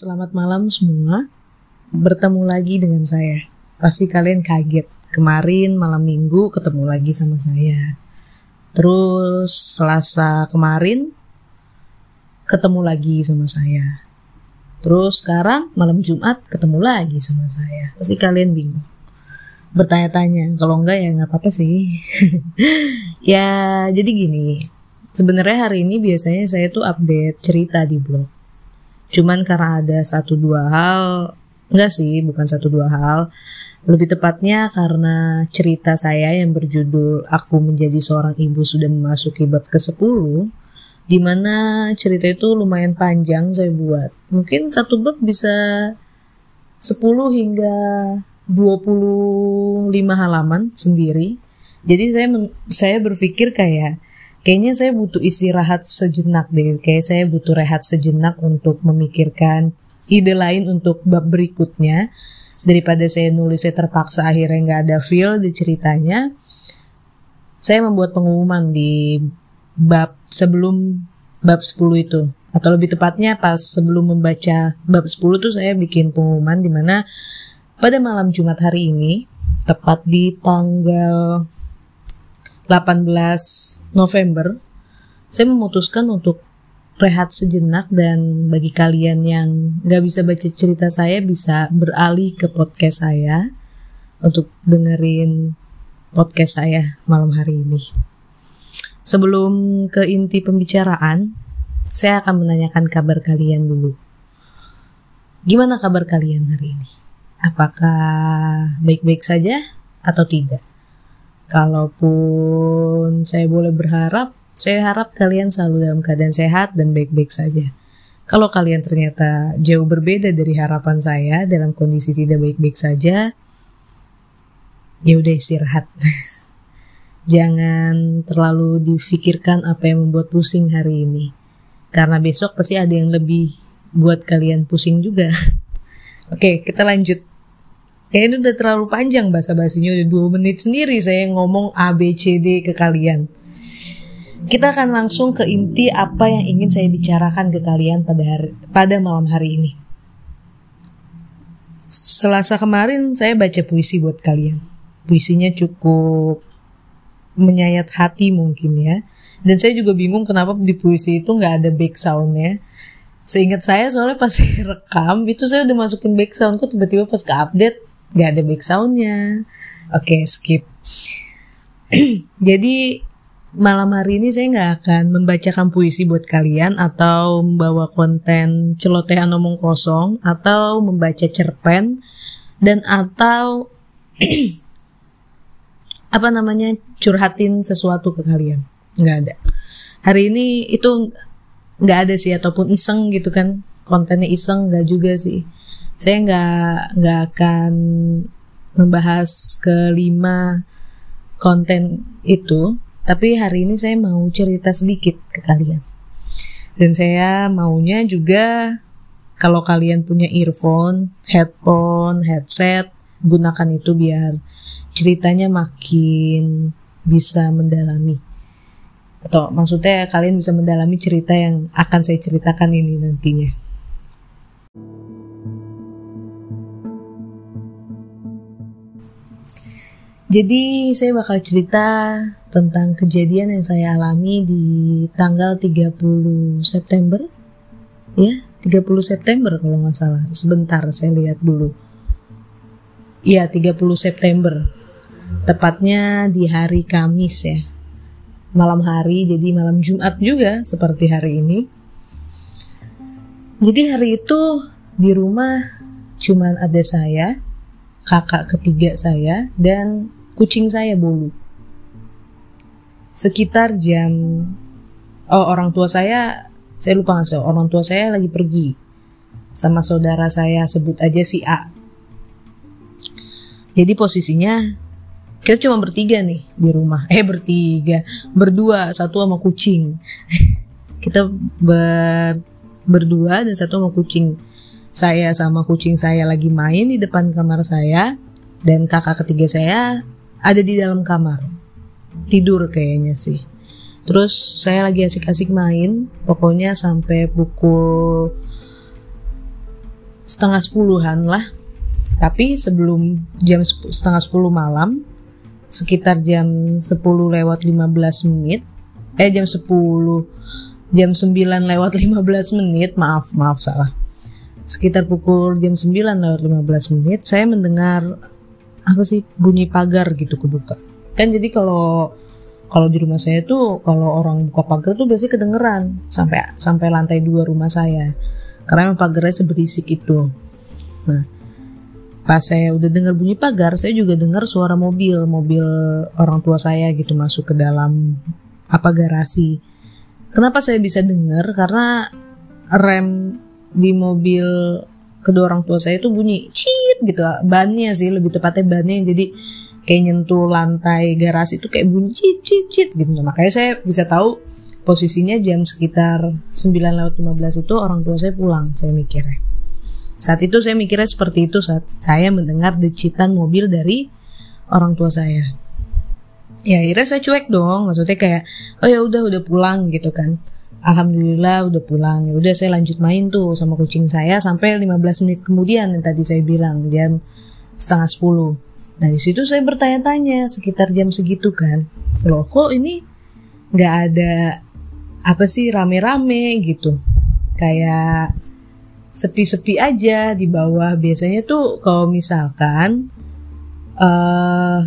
Selamat malam semua. Bertemu lagi dengan saya. Pasti kalian kaget. Kemarin malam minggu ketemu lagi sama saya. Terus Selasa kemarin ketemu lagi sama saya. Terus sekarang malam Jumat ketemu lagi sama saya. Pasti kalian bingung. Bertanya-tanya, kalau enggak ya nggak apa-apa sih. ya jadi gini, sebenarnya hari ini biasanya saya tuh update cerita di blog Cuman karena ada satu dua hal, enggak sih, bukan satu dua hal. Lebih tepatnya karena cerita saya yang berjudul Aku Menjadi Seorang Ibu Sudah Memasuki Bab ke-10 di mana cerita itu lumayan panjang saya buat. Mungkin satu bab bisa 10 hingga 25 halaman sendiri. Jadi saya saya berpikir kayak kayaknya saya butuh istirahat sejenak deh. Kayak saya butuh rehat sejenak untuk memikirkan ide lain untuk bab berikutnya. Daripada saya nulis saya terpaksa akhirnya nggak ada feel di ceritanya. Saya membuat pengumuman di bab sebelum bab 10 itu. Atau lebih tepatnya pas sebelum membaca bab 10 tuh saya bikin pengumuman di mana pada malam Jumat hari ini, tepat di tanggal 18 November, saya memutuskan untuk rehat sejenak dan bagi kalian yang gak bisa baca cerita saya bisa beralih ke podcast saya untuk dengerin podcast saya malam hari ini. Sebelum ke inti pembicaraan, saya akan menanyakan kabar kalian dulu. Gimana kabar kalian hari ini? Apakah baik-baik saja atau tidak? Kalaupun saya boleh berharap, saya harap kalian selalu dalam keadaan sehat dan baik-baik saja. Kalau kalian ternyata jauh berbeda dari harapan saya dalam kondisi tidak baik-baik saja, ya udah istirahat. Jangan terlalu difikirkan apa yang membuat pusing hari ini. Karena besok pasti ada yang lebih buat kalian pusing juga. Oke, kita lanjut Kayaknya udah terlalu panjang bahasa basinya udah dua menit sendiri saya ngomong A B C D ke kalian. Kita akan langsung ke inti apa yang ingin saya bicarakan ke kalian pada hari, pada malam hari ini. Selasa kemarin saya baca puisi buat kalian. Puisinya cukup menyayat hati mungkin ya. Dan saya juga bingung kenapa di puisi itu nggak ada back soundnya. Seingat saya soalnya pas rekam itu saya udah masukin back sound kok tiba-tiba pas ke update Gak ada back soundnya. Oke, okay, skip. Jadi malam hari ini saya nggak akan membacakan puisi buat kalian atau membawa konten celotehan omong kosong atau membaca cerpen dan atau apa namanya curhatin sesuatu ke kalian nggak ada hari ini itu nggak ada sih ataupun iseng gitu kan kontennya iseng nggak juga sih saya nggak nggak akan membahas kelima konten itu tapi hari ini saya mau cerita sedikit ke kalian dan saya maunya juga kalau kalian punya earphone, headphone, headset, gunakan itu biar ceritanya makin bisa mendalami. Atau maksudnya kalian bisa mendalami cerita yang akan saya ceritakan ini nantinya. Jadi saya bakal cerita tentang kejadian yang saya alami di tanggal 30 September. Ya, 30 September kalau nggak salah. Sebentar saya lihat dulu. Iya, 30 September. Tepatnya di hari Kamis ya. Malam hari, jadi malam Jumat juga seperti hari ini. Jadi hari itu di rumah cuman ada saya, kakak ketiga saya, dan kucing saya bulu. Sekitar jam oh orang tua saya saya lupa ngasih orang tua saya lagi pergi sama saudara saya sebut aja si A. Jadi posisinya kita cuma bertiga nih di rumah. Eh bertiga, berdua, satu sama kucing. kita ber berdua dan satu sama kucing. Saya sama kucing saya lagi main di depan kamar saya dan kakak ketiga saya ada di dalam kamar. Tidur kayaknya sih. Terus saya lagi asik-asik main. Pokoknya sampai pukul setengah sepuluhan lah. Tapi sebelum jam setengah sepuluh malam sekitar jam 10 lewat 15 menit eh jam 10 jam 9 lewat 15 menit maaf maaf salah. Sekitar pukul jam 9 lewat 15 menit saya mendengar apa sih bunyi pagar gitu kebuka. Kan jadi kalau kalau di rumah saya tuh kalau orang buka pagar tuh biasanya kedengeran sampai sampai lantai dua rumah saya. Karena pagarnya seberisik itu. Nah pas saya udah dengar bunyi pagar saya juga dengar suara mobil mobil orang tua saya gitu masuk ke dalam apa garasi. Kenapa saya bisa dengar karena rem di mobil kedua orang tua saya itu bunyi cit gitu bannya sih lebih tepatnya bannya jadi kayak nyentuh lantai garasi itu kayak bunyi cit cit cit gitu makanya saya bisa tahu posisinya jam sekitar 9 lewat 15 itu orang tua saya pulang saya mikirnya saat itu saya mikirnya seperti itu saat saya mendengar decitan mobil dari orang tua saya. Ya akhirnya saya cuek dong, maksudnya kayak oh ya udah udah pulang gitu kan. Alhamdulillah udah pulang. Ya udah saya lanjut main tuh sama kucing saya sampai 15 menit kemudian yang tadi saya bilang jam setengah 10. Nah di situ saya bertanya-tanya sekitar jam segitu kan. Loh kok ini nggak ada apa sih rame-rame gitu. Kayak sepi-sepi aja di bawah biasanya tuh kalau misalkan uh,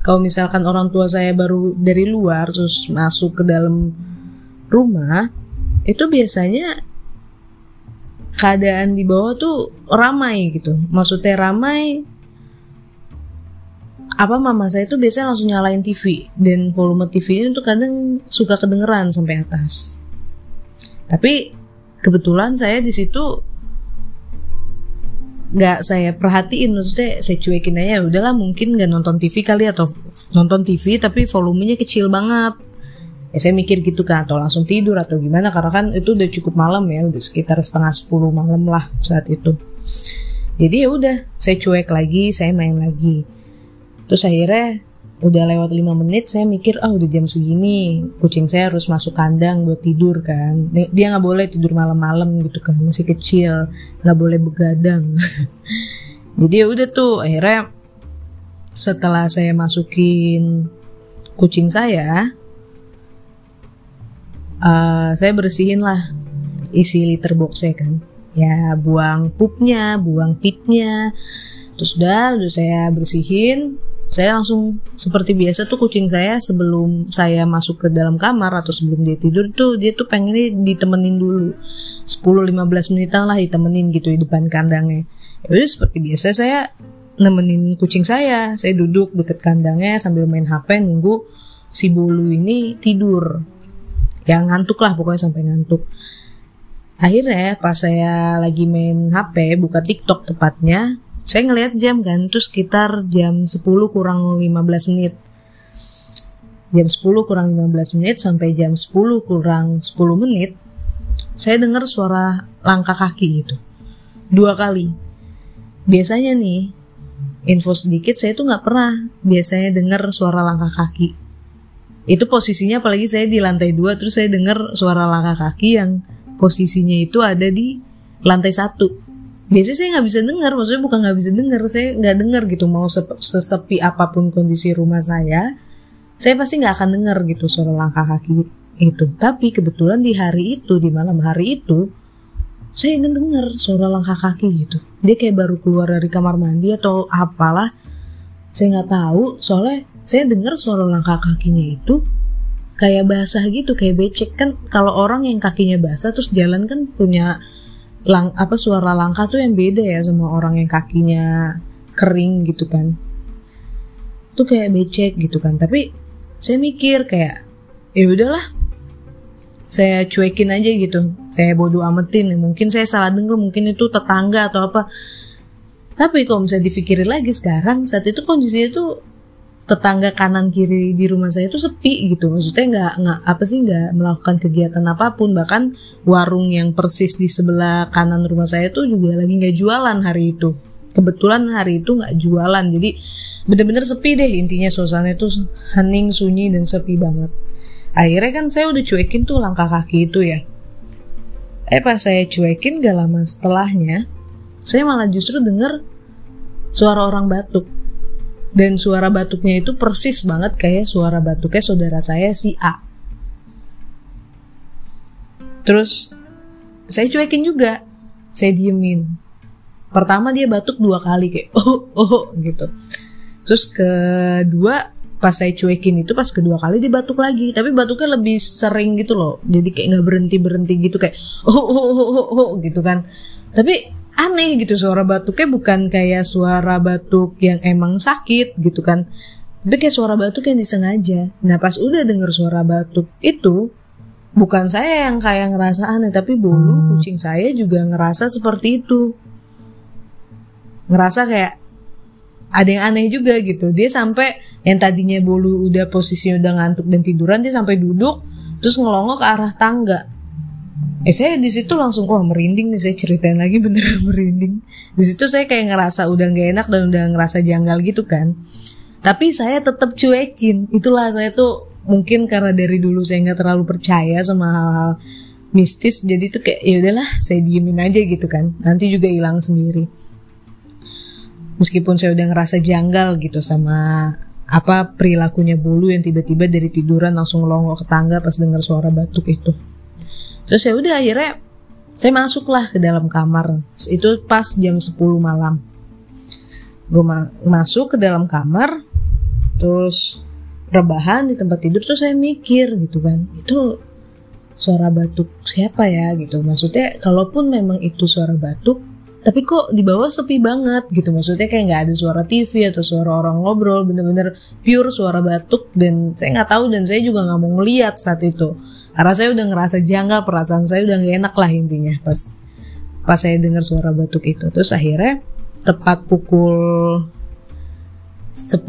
kalau misalkan orang tua saya baru dari luar terus masuk ke dalam rumah itu biasanya keadaan di bawah tuh ramai gitu. Maksudnya ramai apa mama saya tuh biasanya langsung nyalain TV dan volume TV itu kadang suka kedengeran sampai atas. Tapi kebetulan saya di situ nggak saya perhatiin. Maksudnya saya cuekin aja ya udahlah mungkin nggak nonton TV kali atau nonton TV tapi volumenya kecil banget ya saya mikir gitu kan atau langsung tidur atau gimana karena kan itu udah cukup malam ya udah sekitar setengah sepuluh malam lah saat itu. Jadi ya udah saya cuek lagi saya main lagi. Terus akhirnya udah lewat 5 menit saya mikir ah oh, udah jam segini kucing saya harus masuk kandang buat tidur kan. Dia nggak boleh tidur malam-malam gitu kan masih kecil nggak boleh begadang. Jadi ya udah tuh akhirnya setelah saya masukin kucing saya uh, saya bersihin lah isi litter boxnya kan. Ya buang pupnya buang tipnya. Terus udah udah saya bersihin. Saya langsung seperti biasa tuh kucing saya sebelum saya masuk ke dalam kamar atau sebelum dia tidur tuh dia tuh pengennya ditemenin dulu. 10-15 menitan lah ditemenin gitu di depan kandangnya. Ya udah seperti biasa saya nemenin kucing saya. Saya duduk deket kandangnya sambil main HP nunggu si bulu ini tidur ya ngantuk lah pokoknya sampai ngantuk. Akhirnya pas saya lagi main HP buka TikTok tepatnya saya ngelihat jam kan sekitar jam 10 kurang 15 menit. Jam 10 kurang 15 menit sampai jam 10 kurang 10 menit saya dengar suara langkah kaki gitu. Dua kali. Biasanya nih info sedikit saya tuh nggak pernah biasanya dengar suara langkah kaki itu posisinya apalagi saya di lantai dua terus saya dengar suara langkah kaki yang posisinya itu ada di lantai satu. Biasanya saya nggak bisa dengar maksudnya bukan nggak bisa dengar saya nggak dengar gitu. Mau sesepi apa pun kondisi rumah saya saya pasti nggak akan dengar gitu suara langkah kaki itu. Tapi kebetulan di hari itu di malam hari itu saya dengar suara langkah kaki gitu. Dia kayak baru keluar dari kamar mandi atau apalah saya nggak tahu. Soalnya saya dengar suara langkah kakinya itu kayak basah gitu kayak becek. Kan kalau orang yang kakinya basah terus jalan kan punya lang apa suara langkah tuh yang beda ya sama orang yang kakinya kering gitu kan. Tuh kayak becek gitu kan. Tapi saya mikir kayak ya udahlah saya cuekin aja gitu. Saya bodoh ametin mungkin saya salah denger mungkin itu tetangga atau apa. Tapi kalau misalnya dipikirin lagi sekarang saat itu kondisinya tuh tetangga kanan kiri di rumah saya itu sepi gitu. Maksudnya nggak nggak apa sih nggak melakukan kegiatan apa pun. Bahkan warung yang persis di sebelah kanan rumah saya itu juga lagi nggak jualan hari itu. Kebetulan hari itu nggak jualan. Jadi bener-bener sepi deh intinya. Suasana itu hening sunyi dan sepi banget. Akhirnya kan saya udah cuekin tuh langkah kaki itu ya. Eh pas saya cuekin gak lama setelahnya, saya malah justru denger suara orang batuk. Dan suara batuknya itu persis banget kayak suara batuknya saudara saya si A. Terus saya cuekin juga, saya diemin. Pertama dia batuk dua kali kayak oh oh gitu. Terus kedua pas saya cuekin itu pas kedua kali dia batuk lagi tapi batuknya lebih sering gitu loh jadi kayak nggak berhenti berhenti gitu kayak oh oh oh oh, oh, gitu kan tapi aneh gitu suara batuknya bukan kayak suara batuk yang emang sakit gitu kan. Tapi kayak suara batuk yang disengaja. Nah pas udah denger suara batuk itu bukan saya yang kayak ngerasa aneh tapi bulu kucing saya juga ngerasa seperti itu. Ngerasa kayak ada yang aneh juga gitu. Dia sampai yang tadinya bolu udah posisinya udah ngantuk dan tiduran dia sampai duduk terus ngelongok ke arah tangga eh saya di situ langsung wah merinding nih saya ceritain lagi beneran merinding. Di situ saya kayak ngerasa udah gak enak dan udah ngerasa janggal gitu kan. Tapi saya tetap cuekin. Itulah saya tuh mungkin karena dari dulu saya nggak terlalu percaya sama hal-hal mistis jadi tuh kayak ya udahlah saya diemin aja gitu kan. Nanti juga hilang sendiri. Meskipun saya udah ngerasa janggal gitu sama apa perilakunya bulu yang tiba-tiba dari tiduran langsung longok ke tangga pas dengar suara batuk itu. Terus ya udah akhirnya saya masuklah ke dalam kamar. Itu pas jam 10 malam. Gue ma masuk ke dalam kamar, terus rebahan di tempat tidur terus saya mikir gitu kan itu suara batuk siapa ya? Gitu. Maksudnya kalaupun memang itu suara batuk tapi kok di bawah sepi banget gitu. Maksudnya kayak nggak ada suara TV atau suara orang ngobrol bener-bener pure suara batuk. Dan saya nggak tahu dan saya juga nggak mau ngeliat saat itu karena saya udah ngerasa janggal perasaan saya udah gak enak lah intinya pas pas saya dengar suara batuk itu. Terus akhirnya tepat pukul 10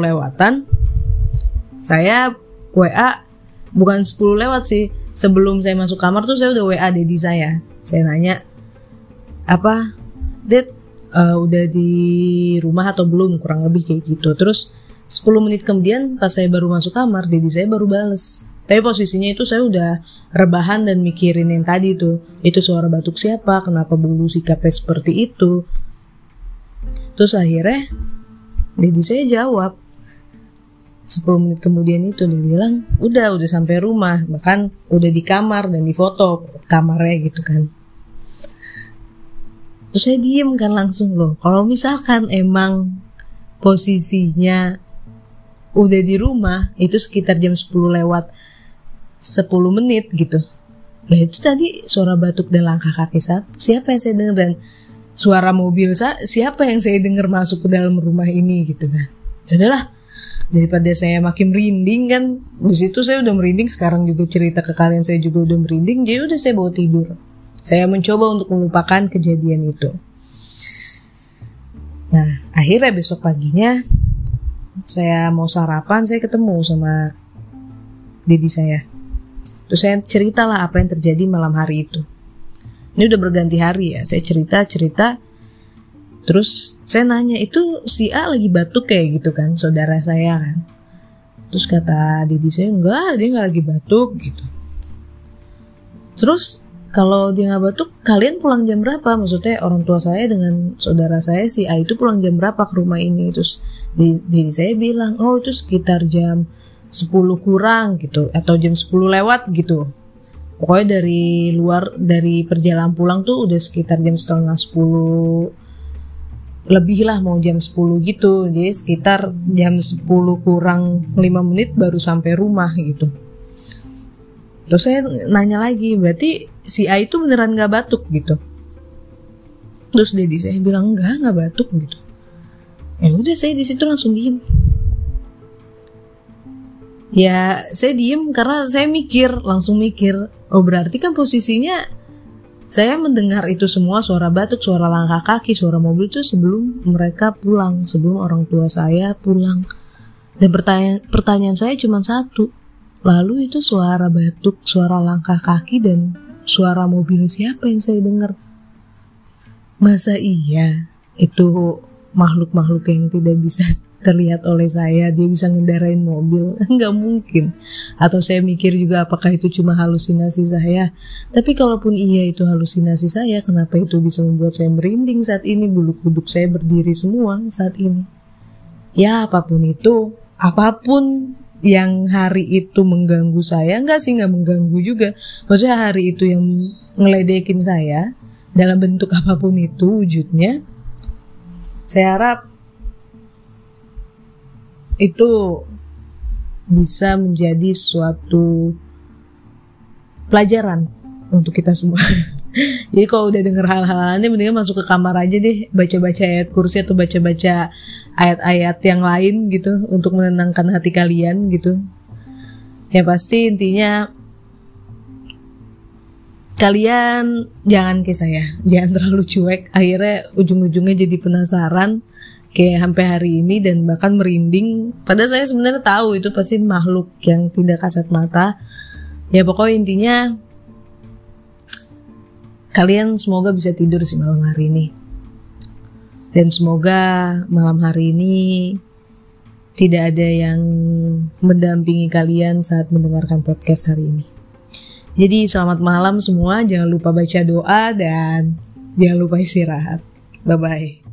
lewatan saya WA bukan 10 lewat sih sebelum saya masuk kamar tuh saya udah WA dedi saya. Saya nanya apa Dad uh, udah di rumah atau belum? Kurang lebih kayak gitu. Terus 10 menit kemudian pas saya baru masuk kamar dedi saya baru bales tapi posisinya itu saya udah rebahan dan mikirin yang tadi tuh. Itu suara batuk siapa? Kenapa bulu sikapnya seperti itu? Terus akhirnya dedi saya jawab. 10 menit kemudian itu dia bilang udah udah sampai rumah. Bahkan udah di kamar dan di foto kamarnya gitu kan. Terus saya diem kan langsung loh. Kalau misalkan emang posisinya udah di rumah itu sekitar jam 10 lewat 10 menit gitu nah itu tadi suara batuk dan langkah kaki siapa yang saya dengar dan suara mobil sa siapa yang saya dengar masuk ke dalam rumah ini gitu kan adalah ya daripada saya makin merinding kan di situ saya udah merinding sekarang juga cerita ke kalian saya juga udah merinding jadi udah saya bawa tidur saya mencoba untuk melupakan kejadian itu. Nah, akhirnya besok paginya saya mau sarapan, saya ketemu sama dedi saya. Terus saya cerita lah apa yang terjadi malam hari itu. Ini udah berganti hari ya, saya cerita-cerita. Terus saya nanya, itu si A lagi batuk kayak gitu kan, saudara saya kan. Terus kata dedi saya, enggak, dia nggak lagi batuk gitu. Terus kalau dia nggak batuk kalian pulang jam berapa maksudnya orang tua saya dengan saudara saya si A itu pulang jam berapa ke rumah ini terus di, di saya bilang oh itu sekitar jam 10 kurang gitu atau jam 10 lewat gitu pokoknya dari luar dari perjalanan pulang tuh udah sekitar jam setengah 10 lebih lah mau jam 10 gitu jadi sekitar jam 10 kurang 5 menit baru sampai rumah gitu Terus saya nanya lagi, berarti si A itu beneran gak batuk gitu? Terus Dedi saya bilang enggak, nggak batuk gitu. Ya udah saya di situ langsung diem. Ya saya diem karena saya mikir, langsung mikir. Oh berarti kan posisinya saya mendengar itu semua suara batuk, suara langkah kaki, suara mobil itu sebelum mereka pulang, sebelum orang tua saya pulang. Dan pertanyaan, pertanyaan saya cuma satu, Lalu itu suara batuk, suara langkah kaki dan suara mobil siapa yang saya dengar? Masa iya itu makhluk-makhluk yang tidak bisa terlihat oleh saya dia bisa ngendarain mobil. Nggak mungkin. Atau saya mikir juga apakah itu cuma halusinasi saya. Tapi kalaupun iya itu halusinasi saya kenapa itu bisa membuat saya merinding saat ini? Bulu kuduk saya berdiri semua saat ini. Ya apa pun itu apa pun yang hari itu mengganggu saya enggak sih nggak mengganggu juga. Maksudnya hari itu yang ngeledekin saya dalam bentuk apa pun itu wujudnya saya harap itu bisa menjadi suatu pelajaran untuk kita semua. Jadi kalau udah denger hal-hal ini mendingan masuk ke kamar aja deh, baca-baca ayat kursi atau baca-baca ayat-ayat yang lain gitu untuk menenangkan hati kalian gitu. Ya pasti intinya kalian jangan kayak saya, jangan terlalu cuek. Akhirnya ujung-ujungnya jadi penasaran kayak sampai hari ini dan bahkan merinding. Padahal saya sebenarnya tahu itu pasti makhluk yang tidak kasat mata. Ya pokoknya intinya kalian semoga bisa tidur sih malam hari ini. Dan semoga malam hari ini tidak ada yang mendampingi kalian saat mendengarkan podcast hari ini. Jadi selamat malam semua, jangan lupa baca doa dan jangan lupa istirahat. Bye bye.